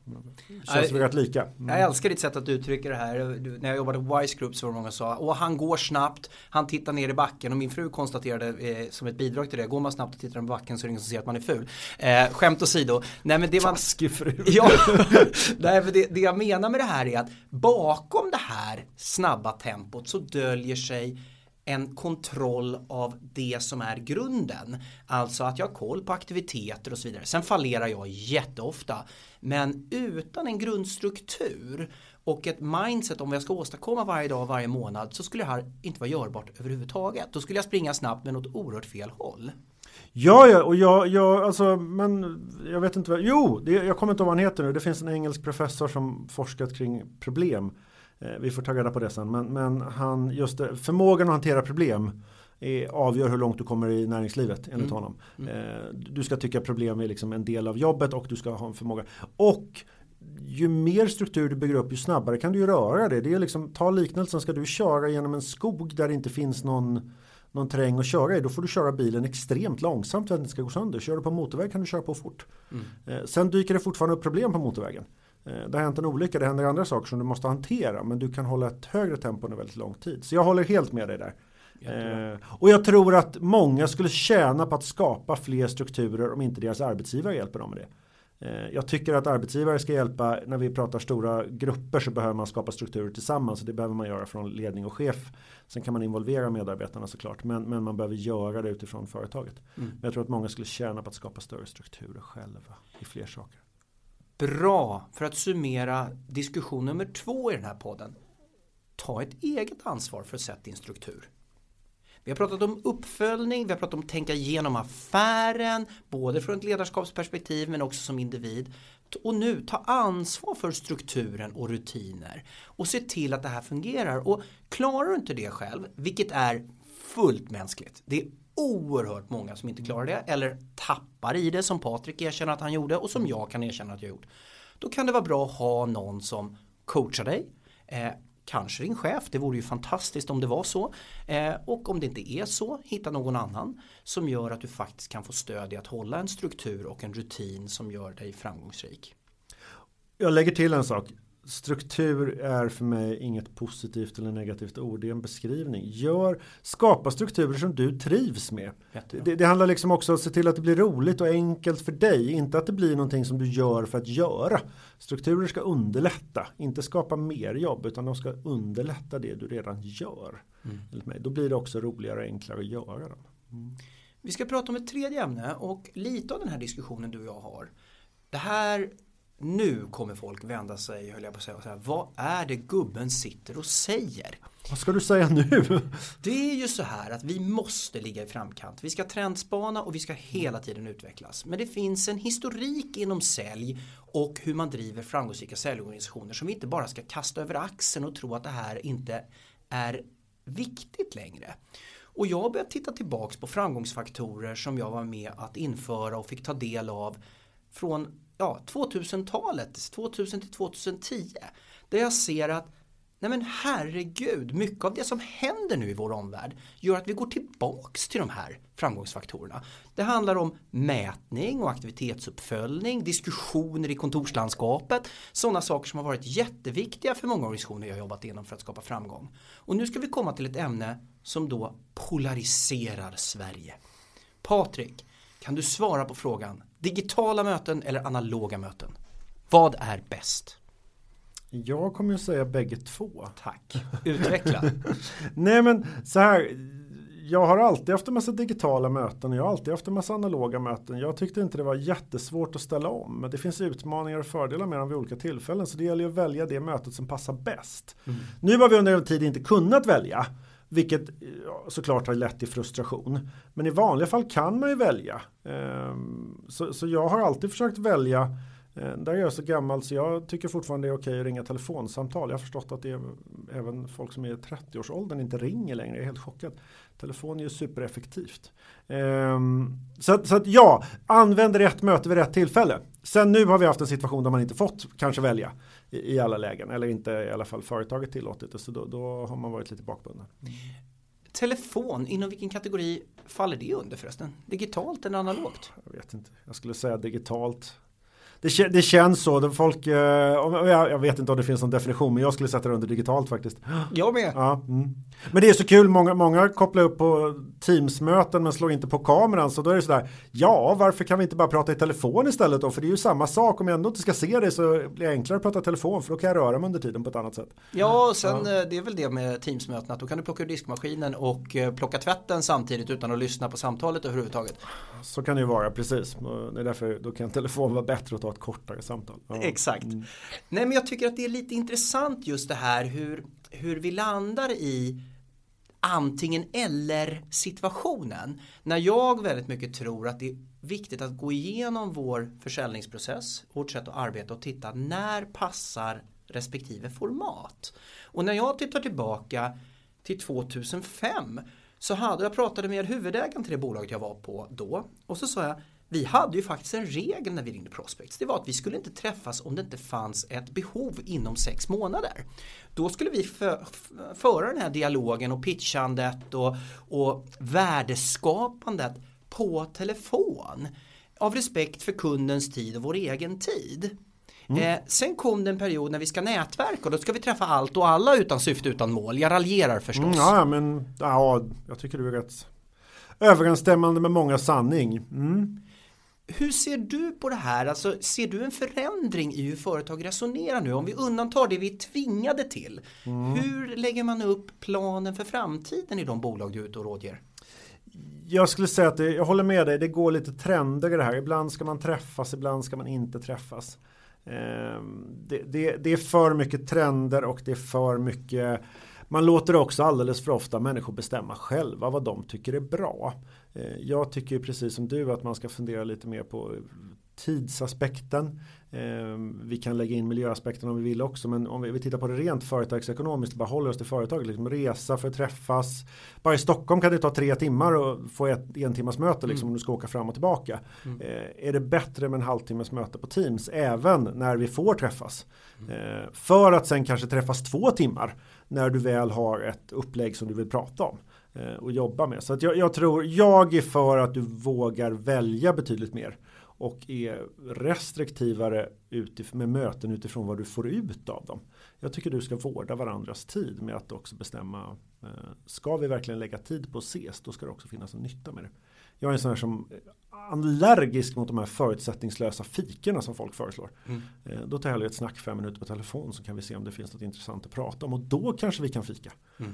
Känns vi rätt lika. Mm. Jag älskar ditt sätt att uttrycka det här. när jag jobbade på Wise Group så var det många som sa och han går snabbt, han tittar ner i backen och min fru konstaterade eh, som ett bidrag till det, går man snabbt och tittar ner i backen så är det ingen som ser att man är ful. Eh, skämt åsido. Nej men det var... Taskig fru. ja, nej, men det, det jag menar med det här är att bakom det här snabba tempot så döljer sig en kontroll av det som är grunden. Alltså att jag har koll på aktiviteter och så vidare. Sen fallerar jag jätteofta. Men utan en grundstruktur Och ett mindset om vad jag ska åstadkomma varje dag, varje månad så skulle det här inte vara görbart överhuvudtaget. Då skulle jag springa snabbt med något oerhört fel håll. Ja, ja, och jag, jag, alltså, men jag vet inte vad, jo, det, jag kommer inte ihåg vad han heter nu. Det finns en engelsk professor som forskat kring problem. Eh, vi får ta reda på det sen, men, men han, just det, förmågan att hantera problem är, avgör hur långt du kommer i näringslivet enligt mm. honom. Mm. Eh, du ska tycka problem är liksom en del av jobbet och du ska ha en förmåga. Och ju mer struktur du bygger upp ju snabbare kan du röra det. det är liksom, ta liknelsen, ska du köra genom en skog där det inte finns någon någon terräng att köra i, då får du köra bilen extremt långsamt för att den inte ska gå sönder. Kör du på motorväg kan du köra på fort. Mm. Eh, sen dyker det fortfarande upp problem på motorvägen. Eh, det har hänt en olycka, det händer andra saker som du måste hantera. Men du kan hålla ett högre tempo under väldigt lång tid. Så jag håller helt med dig där. Eh, och jag tror att många skulle tjäna på att skapa fler strukturer om inte deras arbetsgivare hjälper dem med det. Eh, jag tycker att arbetsgivare ska hjälpa, när vi pratar stora grupper så behöver man skapa strukturer tillsammans och det behöver man göra från ledning och chef. Sen kan man involvera medarbetarna såklart, men, men man behöver göra det utifrån företaget. Mm. Men jag tror att många skulle tjäna på att skapa större strukturer själva i fler saker. Bra, för att summera diskussion nummer två i den här podden. Ta ett eget ansvar för att sätta din struktur. Vi har pratat om uppföljning, vi har pratat om att tänka igenom affären, både från ett ledarskapsperspektiv men också som individ. Och nu ta ansvar för strukturen och rutiner och se till att det här fungerar. Och klarar du inte det själv, vilket är fullt mänskligt, det är oerhört många som inte klarar det eller tappar i det som Patrik erkänner att han gjorde och som jag kan erkänna att jag gjort. Då kan det vara bra att ha någon som coachar dig, eh, kanske din chef, det vore ju fantastiskt om det var så. Eh, och om det inte är så, hitta någon annan som gör att du faktiskt kan få stöd i att hålla en struktur och en rutin som gör dig framgångsrik. Jag lägger till en sak. Struktur är för mig inget positivt eller negativt ord, det är en beskrivning. Gör, skapa strukturer som du trivs med. Det, det, handlar liksom också om att se till att det blir roligt och enkelt för dig, inte att det blir någonting som du gör för att göra. Strukturer ska underlätta, inte skapa mer jobb, utan de ska underlätta det du redan gör. Mm. Då blir det också roligare och enklare att göra dem. Mm. Vi ska prata om ett tredje ämne och lite av den här diskussionen du och jag har. Det här nu kommer folk vända sig, höll jag på att säga, och säga vad är det gubben sitter och säger? Vad ska du säga nu? Det är ju så här att vi måste ligga i framkant. Vi ska trendspana och vi ska hela tiden utvecklas. Men det finns en historik inom sälj och hur man driver framgångsrika säljorganisationer som vi inte bara ska kasta över axeln och tro att det här inte är viktigt längre. Och jag har börjat titta tillbaks på framgångsfaktorer som jag var med att införa och fick ta del av från ja, 2000-talet, 2000 till 2010. Där jag ser att Nej men herregud, mycket av det som händer nu i vår omvärld gör att vi går tillbaks till de här framgångsfaktorerna. Det handlar om mätning och aktivitetsuppföljning, diskussioner i kontorslandskapet, sådana saker som har varit jätteviktiga för många organisationer jag jobbat inom för att skapa framgång. Och nu ska vi komma till ett ämne som då polariserar Sverige. Patrik, kan du svara på frågan digitala möten eller analoga möten? Vad är bäst? Jag kommer att säga bägge två. Tack. Utveckla. Nej men så här. Jag har alltid haft en massa digitala möten och jag har alltid haft en massa analoga möten. Jag tyckte inte det var jättesvårt att ställa om. Men det finns utmaningar och fördelar med dem vid olika tillfällen. Så det gäller att välja det mötet som passar bäst. Mm. Nu har vi under en tid inte kunnat välja. Vilket såklart har lett till frustration. Men i vanliga fall kan man ju välja. Ehm, så, så jag har alltid försökt välja eh, där är jag så gammal så jag tycker fortfarande det är okej att ringa telefonsamtal. Jag har förstått att det är även folk som är i 30-årsåldern inte ringer längre. Jag är helt chockad. Telefon är ju supereffektivt. Ehm, så, så att ja, använd rätt möte vid rätt tillfälle. Sen nu har vi haft en situation där man inte fått kanske välja i, i alla lägen. Eller inte i alla fall företaget tillåtit det. Så då, då har man varit lite bakbunden. Mm. Telefon, inom vilken kategori faller det under förresten? Digitalt eller analogt? Jag vet inte. Jag skulle säga digitalt det, det känns så. Folk, eh, jag, vet inte om det finns någon definition men jag skulle sätta det under digitalt faktiskt. Jag med. Ja, mm. Men det är så kul, många, många kopplar upp på Teams-möten men slår inte på kameran så då är det sådär Ja, varför kan vi inte bara prata i telefon istället då? För det är ju samma sak, om jag ändå inte ska se det så blir det enklare att prata i telefon för då kan jag röra mig under tiden på ett annat sätt. Ja, och sen ja. Eh, det är väl det med Teams-möten att då kan du plocka ur diskmaskinen och eh, plocka tvätten samtidigt utan att lyssna på samtalet överhuvudtaget. Så kan det ju vara, precis. Det är därför då kan telefon vara bättre att ta ett kortare samtal. Ja. Exakt. Mm. Nej men jag tycker att det är lite intressant just det här hur, hur vi landar i antingen eller situationen. När jag väldigt mycket tror att det är viktigt att gå igenom vår försäljningsprocess, vårt sätt att arbeta och titta när passar respektive format. Och när jag tittar tillbaka till 2005 så hade jag pratade med huvudägaren till det bolaget jag var på då och så sa jag vi hade ju faktiskt en regel när vi ringde Prospects. Det var att vi skulle inte träffas om det inte fanns ett behov inom sex månader. Då skulle vi föra den här dialogen och pitchandet och, och värdeskapandet på telefon. Av respekt för kundens tid och vår egen tid. Mm. Eh, sen kom det en period när vi ska nätverka och då ska vi träffa allt och alla utan syfte utan mål. Jag raljerar förstås. Mm, ja, men ja, jag tycker du är rätt överensstämmande med många sanning. Mm. Hur ser du på det här? Alltså, ser du en förändring i hur företag resonerar nu? Om vi undantar det vi är tvingade till. Mm. Hur lägger man upp planen för framtiden i de bolag du är ute och rådger? Jag skulle säga att det, jag håller med dig, det går lite trender i det här. Ibland ska man träffas, ibland ska man inte träffas. Ehm, det, det, det, är för mycket trender och det är för mycket man låter också alldeles för ofta människor bestämma själva vad de tycker är bra. Eh, jag tycker precis som du att man ska fundera lite mer på tidsaspekten. Eh, vi kan lägga in miljöaspekten om vi vill också men om vi tittar på det rent företagsekonomiskt bara håller oss till företaget. Liksom resa för att träffas. Bara i Stockholm kan det ta tre timmar och få ett en timmas möte liksom, mm. om du ska åka fram och tillbaka. Mm. Eh, är det bättre med en halvtimmes möte på Teams även när vi får träffas? Mm. för att sen kanske träffas två timmar när du väl har ett upplägg som du vill prata om och jobba med. Så att jag, jag, tror, jag är för att du vågar välja betydligt mer och är restriktivare med möten utifrån vad du får ut av dem. Jag tycker du ska vårda varandras tid med att också bestämma eh, ska vi verkligen lägga tid på att ses då ska det också finnas en nytta med det. Jag är en sån här som allergisk mot de här förutsättningslösa fikerna som folk föreslår. Mm. Eh, då tar jag hellre ett snack fem minuter på telefon så kan vi se om det finns något intressant att prata om och då kanske vi kan fika. Mm.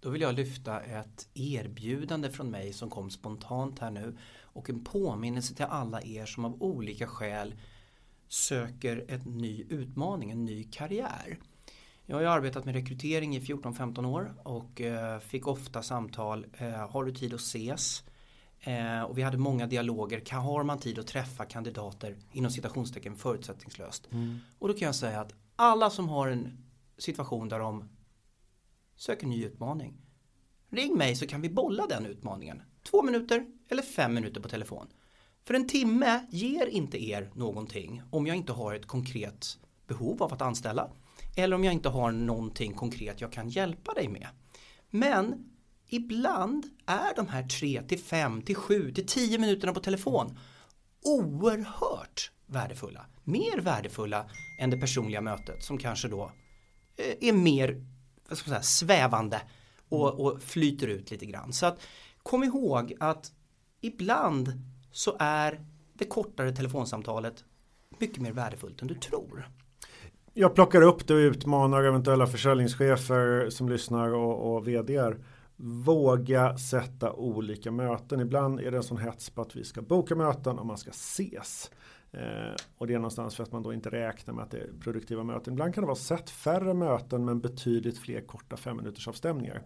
Då vill jag lyfta ett erbjudande från mig som kom spontant här nu och en påminnelse till alla er som av olika skäl söker en ny utmaning, en ny karriär. Jag har arbetat med rekrytering i 14-15 år och eh, fick ofta samtal, eh, har du tid att ses? Eh, och vi hade många dialoger, har man tid att träffa kandidater inom citationstecken förutsättningslöst? Mm. Och då kan jag säga att alla som har en situation där de söker ny utmaning. Ring mig så kan vi bolla den utmaningen. Två minuter eller fem minuter på telefon. För en timme ger inte er någonting om jag inte har ett konkret behov av att anställa. Eller om jag inte har någonting konkret jag kan hjälpa dig med. Men ibland är de här tre till fem till sju till tio minuterna på telefon oerhört värdefulla. Mer värdefulla än det personliga mötet som kanske då eh, är mer vad ska man säga, svävande och, och flyter ut lite grann. Så att kom ihåg att ibland så är det kortare telefonsamtalet mycket mer värdefullt än du tror. Jag plockar upp det och utmanar eventuella försäljningschefer som lyssnar och, och vdr. Våga sätta olika möten. Ibland är det en sån hets på att vi ska boka möten och man ska ses. Eh, och det är någonstans för att man då inte räknar med att det är produktiva möten. Ibland kan det vara sett färre möten men betydligt fler korta fem minuters avstämningar.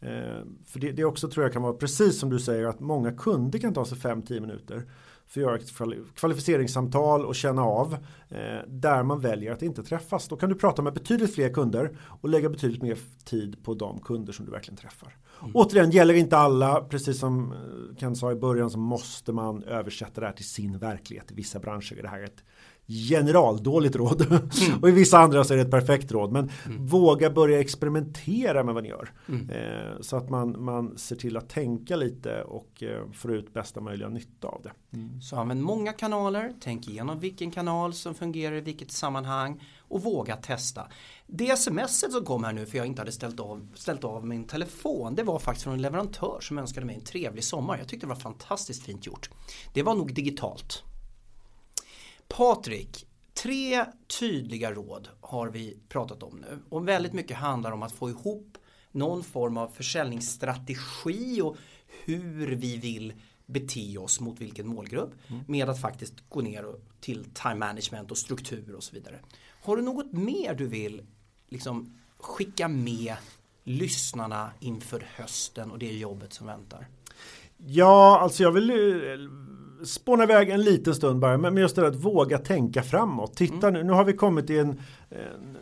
Eh, för det, det också tror jag kan vara precis som du säger att många kunder kan ta sig 5-10 minuter för att göra ett kvalificeringssamtal och känna av eh, där man väljer att inte träffas. Då kan du prata med betydligt fler kunder och lägga betydligt mer tid på de kunder som du verkligen träffar. Mm. Återigen, gäller inte alla, precis som eh, Ken sa i början så måste man översätta det här till sin verklighet. I vissa branscher är det här ett generaldåligt råd. Mm. och i vissa andra så är det ett perfekt råd. Men mm. våga börja experimentera med vad ni gör. Mm. Eh, så att man, man ser till att tänka lite och eh, får ut bästa möjliga nytta av det. Mm. Så använd många kanaler, tänk igenom vilken kanal som fungerar i vilket sammanhang och våga testa. Det smset som kom här nu för jag inte hade ställt av, ställt av min telefon det var faktiskt från en leverantör som önskade mig en trevlig sommar. Jag tyckte det var fantastiskt fint gjort. Det var nog digitalt. Patrik, tre tydliga råd har vi pratat om nu och väldigt mycket handlar om att få ihop någon form av försäljningsstrategi och hur vi vill bete oss mot vilken målgrupp mm. med att faktiskt gå ner till time management och struktur och så vidare. Har du något mer du vill liksom skicka med lyssnarna inför hösten och det jobbet som väntar? Ja, alltså jag vill spåna iväg en liten stund bara, men just det att våga tänka framåt. Titta mm. nu, nu har vi kommit i en, en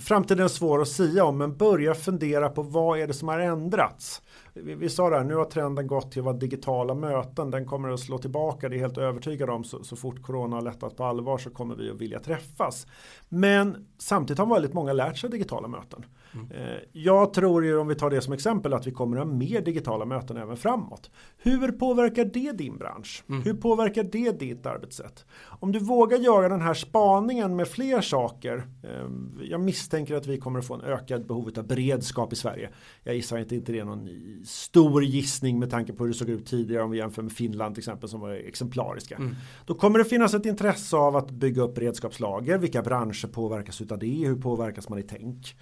framtiden är svår att säga om, men börja fundera på vad är det som har ändrats. Vi, vi sa det här, nu har trenden gått till att vara digitala möten. Den kommer att slå tillbaka, det är helt övertygad om. Så, så fort corona har lättat på allvar så kommer vi att vilja träffas. Men samtidigt har väldigt många lärt sig digitala möten. Mm. Eh, jag tror ju, om vi tar det som exempel, att vi kommer att ha mer digitala möten även framåt. Hur påverkar det din bransch? Mm. Hur påverkar det ditt arbetssätt? Om du vågar göra den här spaningen med fler saker. Eh, jag misstänker att vi kommer att få en ökad behov av beredskap i Sverige. Jag gissar inte, inte det är någon stor gissning med tanke på hur det såg ut tidigare om vi jämför med Finland till exempel som var exemplariska. Mm. Då kommer det finnas ett intresse av att bygga upp beredskapslager. Vilka branscher påverkas av det? Hur påverkas man i tänk?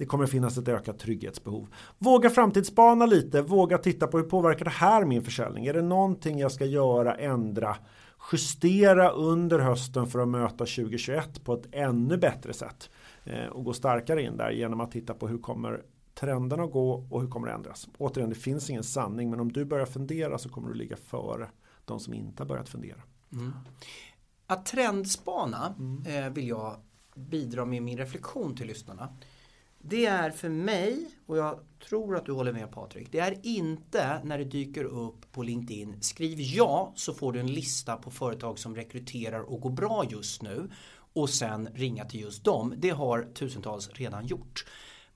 Det kommer finnas ett ökat trygghetsbehov. Våga framtidsspana lite, våga titta på hur påverkar det här min försäljning? Är det någonting jag ska göra, ändra, justera under hösten för att möta 2021 på ett ännu bättre sätt? Eh, och gå starkare in där genom att titta på hur kommer trenderna att gå och hur kommer det ändras? Återigen, det finns ingen sanning, men om du börjar fundera så kommer du ligga före de som inte har börjat fundera. Mm. Att trendspana mm. eh, vill jag bidra med min reflektion till lyssnarna. Det är för mig, och jag tror att du håller med Patrik, det är inte när det dyker upp på LinkedIn, skriv ja så får du en lista på företag som rekryterar och går bra just nu och sen ringa till just dem. Det har tusentals redan gjort.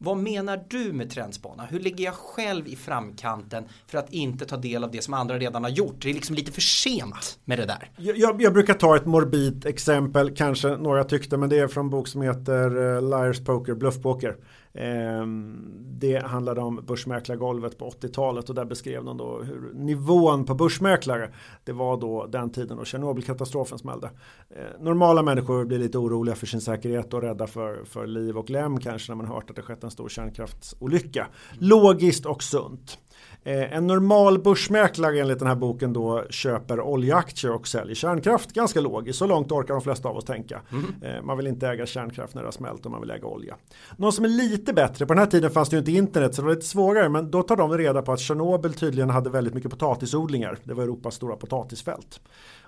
Vad menar du med trendspana? Hur ligger jag själv i framkanten för att inte ta del av det som andra redan har gjort? Det är liksom lite för sent med det där. Jag, jag brukar ta ett morbid exempel, kanske några tyckte, men det är från en bok som heter eh, Liars Poker, Bluffpoker. Ehm, det handlade om börsmäklargolvet på 80-talet och där beskrev de då hur nivån på börsmäklare det var då den tiden då Tjernobylkatastrofen smällde. Ehm, normala människor blir lite oroliga för sin säkerhet och rädda för, för liv och lem kanske när man hört att det skett en stor kärnkraftsolycka. Logiskt och sunt. Eh, en normal börsmäklare enligt den här boken då köper oljeaktier och säljer kärnkraft. Ganska logiskt, så långt orkar de flesta av oss tänka. Mm. Man vill inte äga kärnkraft när det har smält och man vill äga olja. Någon som är lite bättre, på den här tiden fanns det ju inte internet så det var lite svårare men då tar de reda på att Tjernobyl tydligen hade väldigt mycket potatisodlingar. Det var Europas stora potatisfält.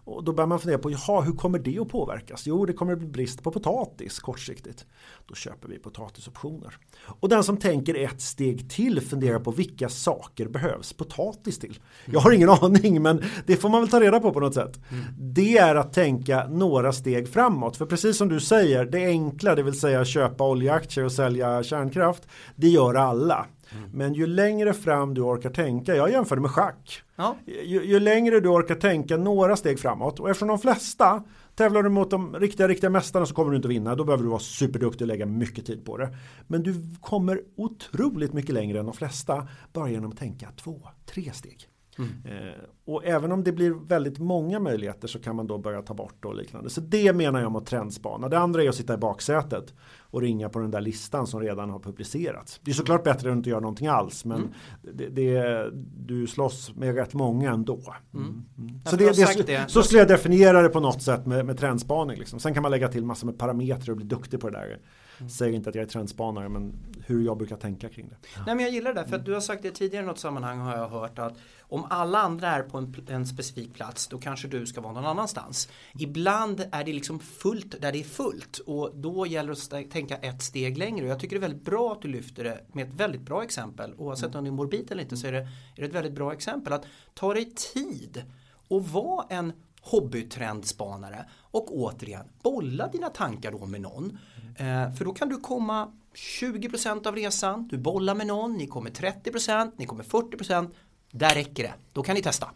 Och då börjar man fundera på, jaha, hur kommer det att påverkas? Jo, det kommer att bli brist på potatis kortsiktigt. Då köper vi potatisoptioner. Och den som tänker ett steg till funderar på vilka saker behövs potatis till? Jag har ingen aning, men det får man väl ta reda på på något sätt. Mm. Det är att tänka några steg framåt. För precis som du säger, det enkla, det vill säga köpa oljeaktier och sälja kärnkraft, det gör alla. Mm. Men ju längre fram du orkar tänka, jag jämför det med schack. Ja. Ju, ju, längre du orkar tänka några steg framåt och eftersom de flesta tävlar du mot de riktiga, riktiga mästarna så kommer du inte vinna. Då behöver du vara superduktig och lägga mycket tid på det. Men du kommer otroligt mycket längre än de flesta bara genom att tänka två, tre steg. Mm. Eh, och även om det blir väldigt många möjligheter så kan man då börja ta bort och liknande. Så det menar jag om att trendspana. Det andra är att sitta i baksätet och ringa på den där listan som redan har publicerats. Det är såklart bättre än att inte göra någonting alls men mm. det, det, du slåss med rätt många ändå. Mm. mm. mm. Så, det, det, det, så skulle jag definiera det på något sätt med, med trendspaning. Liksom. Sen kan man lägga till massor med parametrar och bli duktig på det där. Mm. Säger inte att jag är trendspanare men hur jag brukar tänka kring det. Nej men jag gillar det för att du har sagt det tidigare i något sammanhang har jag hört att om alla andra är på en, en specifik plats då kanske du ska vara någon annanstans. Ibland är det liksom fullt där det är fullt och då gäller det att tänka ett steg längre. Och jag tycker det är väldigt bra att du lyfter det med ett väldigt bra exempel. Oavsett om det är morbid eller inte så är det, är det ett väldigt bra exempel. Att ta dig tid och vara en hobbytrendspanare och återigen bolla dina tankar då med någon. Eh, för då kan du komma 20% av resan, du bollar med någon, ni kommer 30%, ni kommer 40%. Där räcker det, då kan ni testa.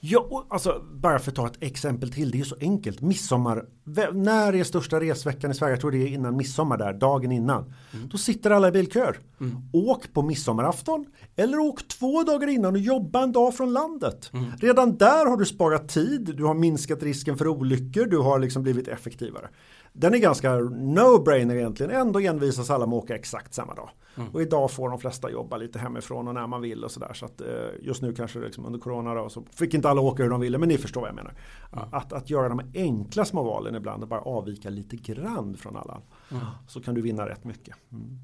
Ja, alltså bara för att ta ett exempel till, det är så enkelt. Midsommar, när är största resveckan i Sverige? Jag tror det är innan midsommar där, dagen innan. Mm. Då sitter alla i bilköer. Mm. Åk på midsommarafton eller åk två dagar innan och jobba en dag från landet. Mm. Redan där har du sparat tid, du har minskat risken för olyckor, du har liksom blivit effektivare. Den är ganska no-brainer egentligen. Ändå envisas alla med att åka exakt samma dag. Mm. Och idag får de flesta jobba lite hemifrån och när man vill och sådär. Så att eh, just nu kanske liksom under corona då, så fick inte alla åka hur de ville. Men ni förstår vad jag menar. Mm. Att, att göra de enkla små valen ibland och bara avvika lite grann från alla. Mm. Så kan du vinna rätt mycket. Mm.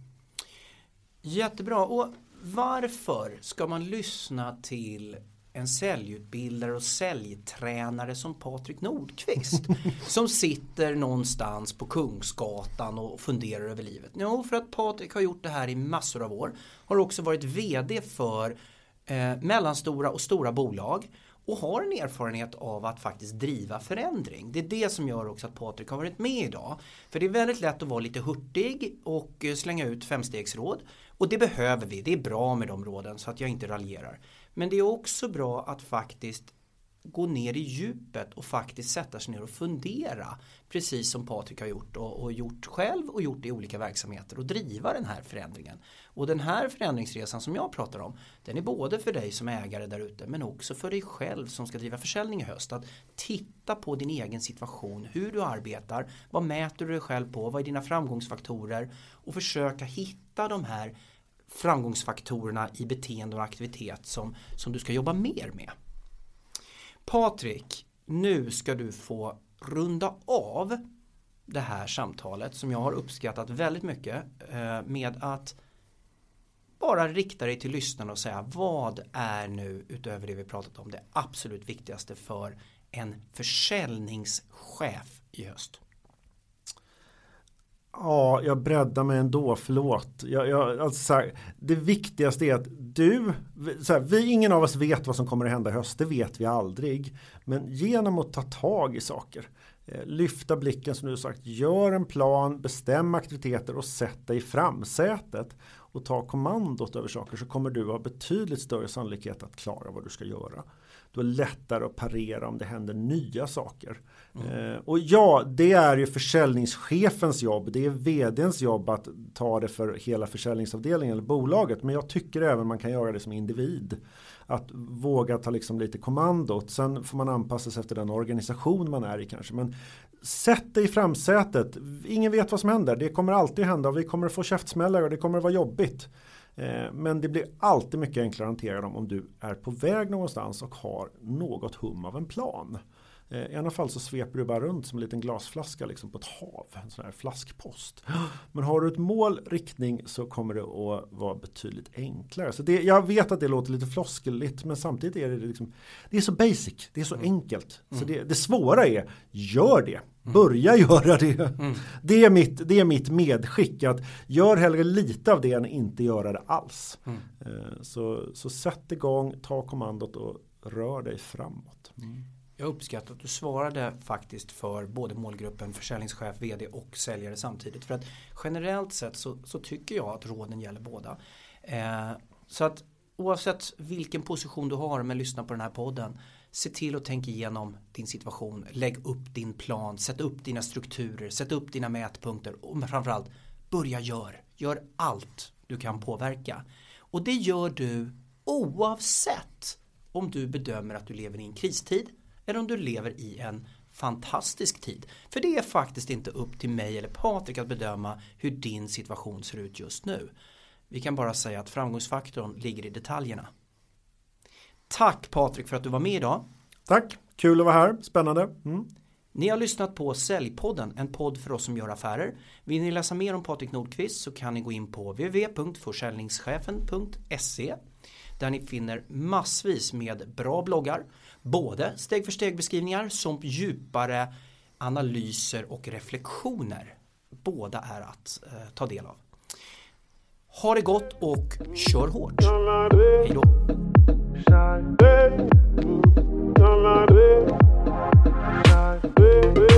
Jättebra. Och varför ska man lyssna till en säljutbildare och säljtränare som Patrik Nordqvist som sitter någonstans på Kungsgatan och funderar över livet. Jo, för att Patrik har gjort det här i massor av år. Har också varit VD för eh, mellanstora och stora bolag och har en erfarenhet av att faktiskt driva förändring. Det är det som gör också att Patrik har varit med idag. För det är väldigt lätt att vara lite hurtig och eh, slänga ut femstegsråd. Och det behöver vi, det är bra med de råden så att jag inte raljerar. Men det är också bra att faktiskt gå ner i djupet och faktiskt sätta sig ner och fundera. Precis som Patrik har gjort och, och, gjort själv och gjort i olika verksamheter och driva den här förändringen. Och den här förändringsresan som jag pratar om den är både för dig som ägare där ute men också för dig själv som ska driva försäljning i höst. Att titta på din egen situation, hur du arbetar, vad mäter du dig själv på, vad är dina framgångsfaktorer och försöka hitta de här framgångsfaktorerna i beteende och aktivitet som, som du ska jobba mer med. Patrik, nu ska du få runda av det här samtalet som jag har uppskattat väldigt mycket eh, med att bara rikta dig till lyssnarna och säga vad är nu utöver det vi pratat om det absolut viktigaste för en försäljningschef i höst? Ja, jag breddar mig ändå, förlåt. Jag, jag, alltså här, det viktigaste är att du, här, vi, ingen av oss vet vad som kommer att hända i höst, det vet vi aldrig. Men genom att ta tag i saker, eh, lyfta blicken som du sagt, gör en plan, bestäm aktiviteter och sätt dig i framsätet och ta kommandot över saker så kommer du ha betydligt större sannolikhet att klara vad du ska göra. Då är det lättare att parera om det händer nya saker. Mm. Eh, och ja, det är ju försäljningschefens jobb. Det är vdns jobb att ta det för hela försäljningsavdelningen eller bolaget. Men jag tycker även man kan göra det som individ. Att våga ta liksom lite kommandot. Sen får man anpassa sig efter den organisation man är i kanske. Men sätt dig i framsätet. Ingen vet vad som händer. Det kommer alltid hända. Vi kommer få käftsmällar och det kommer vara jobbigt. Eh, men det blir alltid mycket enklare att hantera dem om du är på väg någonstans och har något hum av en plan. Eh, I alla fall så sveper du bara runt som en liten glasflaska liksom på ett hav. En sån här flaskpost. Men har du ett mål, riktning så kommer det att vara betydligt enklare. Så det, jag vet att det låter lite floskeligt men samtidigt är det liksom Det är så basic, det är så mm. enkelt. Så mm. det, det svåra är, gör det. Mm. Börja göra det. Det, är mitt, det är mitt medskick. att Gör hellre lite av det än inte göra det alls. Eh, så, så sätt igång, ta kommandot och rör dig framåt. Mm. Jag uppskattar att du svarade faktiskt för både målgruppen försäljningschef, vd och säljare samtidigt. För att generellt sett så, så tycker jag att råden gäller båda. Eh, så att oavsett vilken position du har med att lyssna på den här podden se till att tänka igenom din situation, lägg upp din plan, sätt upp dina strukturer, sätt upp dina mätpunkter och framförallt börja gör. Gör allt du kan påverka. Och det gör du oavsett om du bedömer att du lever i en kristid eller om du lever i en fantastisk tid. För det är faktiskt inte upp till mig eller Patrik att bedöma hur din situation ser ut just nu. Vi kan bara säga att framgångsfaktorn ligger i detaljerna. Tack Patrik för att du var med idag. Tack, kul att vara här, spännande. Mm. Ni har lyssnat på Säljpodden, en podd för oss som gör affärer. Vill ni läsa mer om Patrik Nordqvist så kan ni gå in på www.försäljningschefen.se där ni finner massvis med bra bloggar, både steg för steg beskrivningar som djupare analyser och reflektioner. Båda är att eh, ta del av. Ha det gott och kör hårt. Hej.